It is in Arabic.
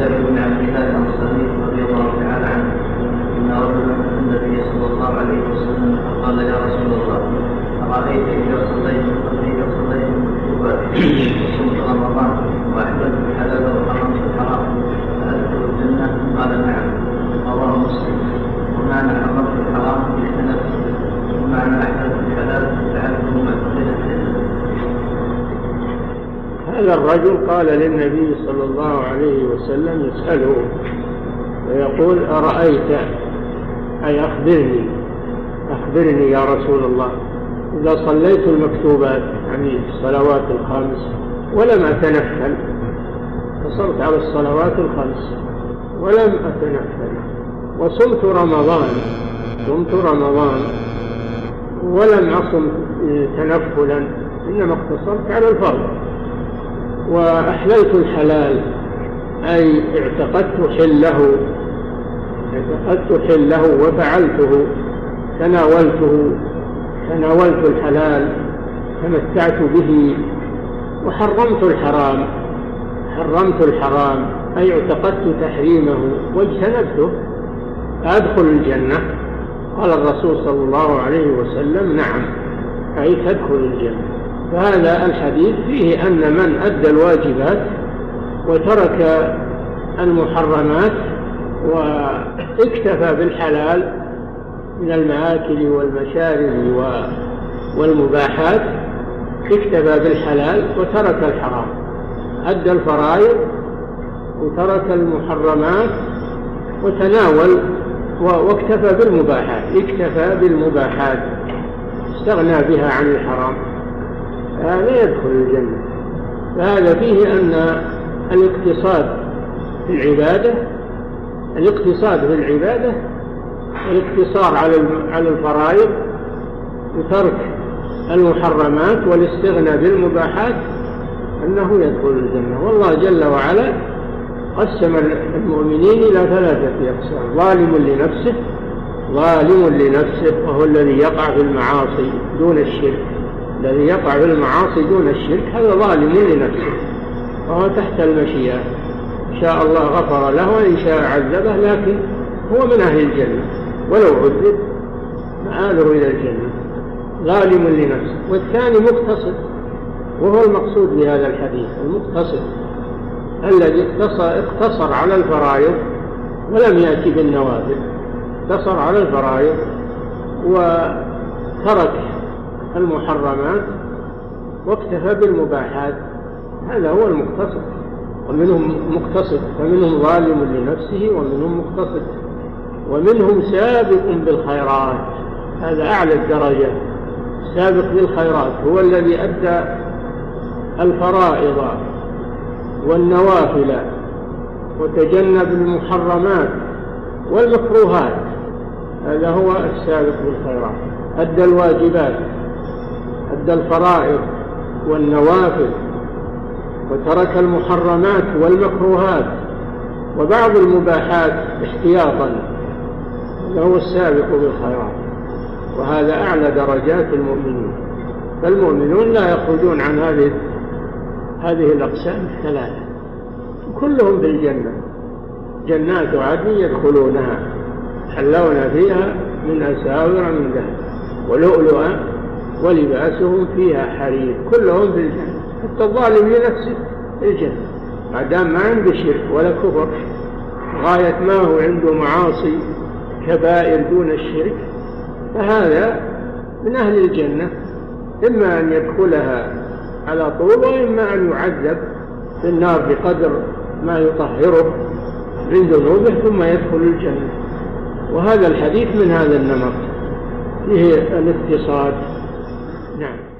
جابر بن عبد الله هذا الرجل قال للنبي صلى الله عليه وسلم يسأله ويقول أرأيت؟ أي أخبرني أخبرني يا رسول الله إذا صليت المكتوبات يعني الصلوات الخمس ولم أتنفل قصرت على الصلوات الخمس ولم أتنفل وصمت رمضان صمت رمضان ولم أصم تنفلا إنما اقتصرت على الفرض. وأحللت الحلال أي اعتقدت حله اعتقدت حله وفعلته تناولته تناولت الحلال تمتعت به وحرمت الحرام حرمت الحرام أي اعتقدت تحريمه واجتنبته أدخل الجنة. قال الرسول صلى الله عليه وسلم نعم أي تدخل الجنة. فهذا الحديث فيه أن من أدى الواجبات وترك المحرمات واكتفى بالحلال من المآكل والمشارب والمباحات اكتفى بالحلال وترك الحرام. أدى الفرائض وترك المحرمات وتناول واكتفى بالمباحات اكتفى بالمباحات استغنى بها عن الحرام. هذا يدخل الجنة. فهذا فيه أن الاقتصاد في العبادة الاقتصاد في العبادة الاقتصار على على الفرائض وترك المحرمات والاستغناء بالمباحات أنه يدخل الجنة. والله جل وعلا قسم المؤمنين إلى ثلاثة أقسام. ظالم لنفسه ظالم لنفسه وهو الذي يقع في المعاصي دون الشرك. الذي يقع في المعاصي دون الشرك هذا ظالم لنفسه وهو تحت المشيئة. إن شاء الله غفر له وإن شاء عذبه لكن هو من أهل الجنة. ولو عذب مآله إلى الجنة. ظالم لنفسه. والثاني مقتصد وهو المقصود بهذا الحديث المقتصد الذي اقتصر على الفرائض ولم يأتي بالنوافل. اقتصر على الفرائض وترك المحرمات واكتفى بالمباحات. هذا هو المقتصد ومنهم مقتصد فمنهم ظالم لنفسه ومنهم مقتصد ومنهم سابق بالخيرات. هذا أعلى الدرجات سابق بالخيرات. هو الذي أدى الفرائض والنوافل وتجنب المحرمات والمكروهات. هذا هو السابق بالخيرات. أدى الواجبات. أدى الفرائض والنوافل وترك المحرمات والمكروهات وبعض المباحات احتياطا هو السابق بالخيرات. وهذا أعلى درجات المؤمنين. فالمؤمنون لا يخرجون عن هذه هذه الأقسام الثلاثة. كلهم في الجنة جنات عدن يدخلونها حلون فيها من أساور من ذهب ولؤلؤا ولباسهم فيها حرير كلهم في الجنة حتى الظالم لنفسه في الجنة. ما دام ما عنده شرك ولا كفر غاية ما هو عنده معاصي كبائر دون الشرك فهذا من أهل الجنة. إما أن يدخلها على طول وإما أن يعذب في النار بقدر ما يطهره من ذنوبه ثم يدخل الجنة. وهذا الحديث من هذا النمط فيه الاقتصاد نعم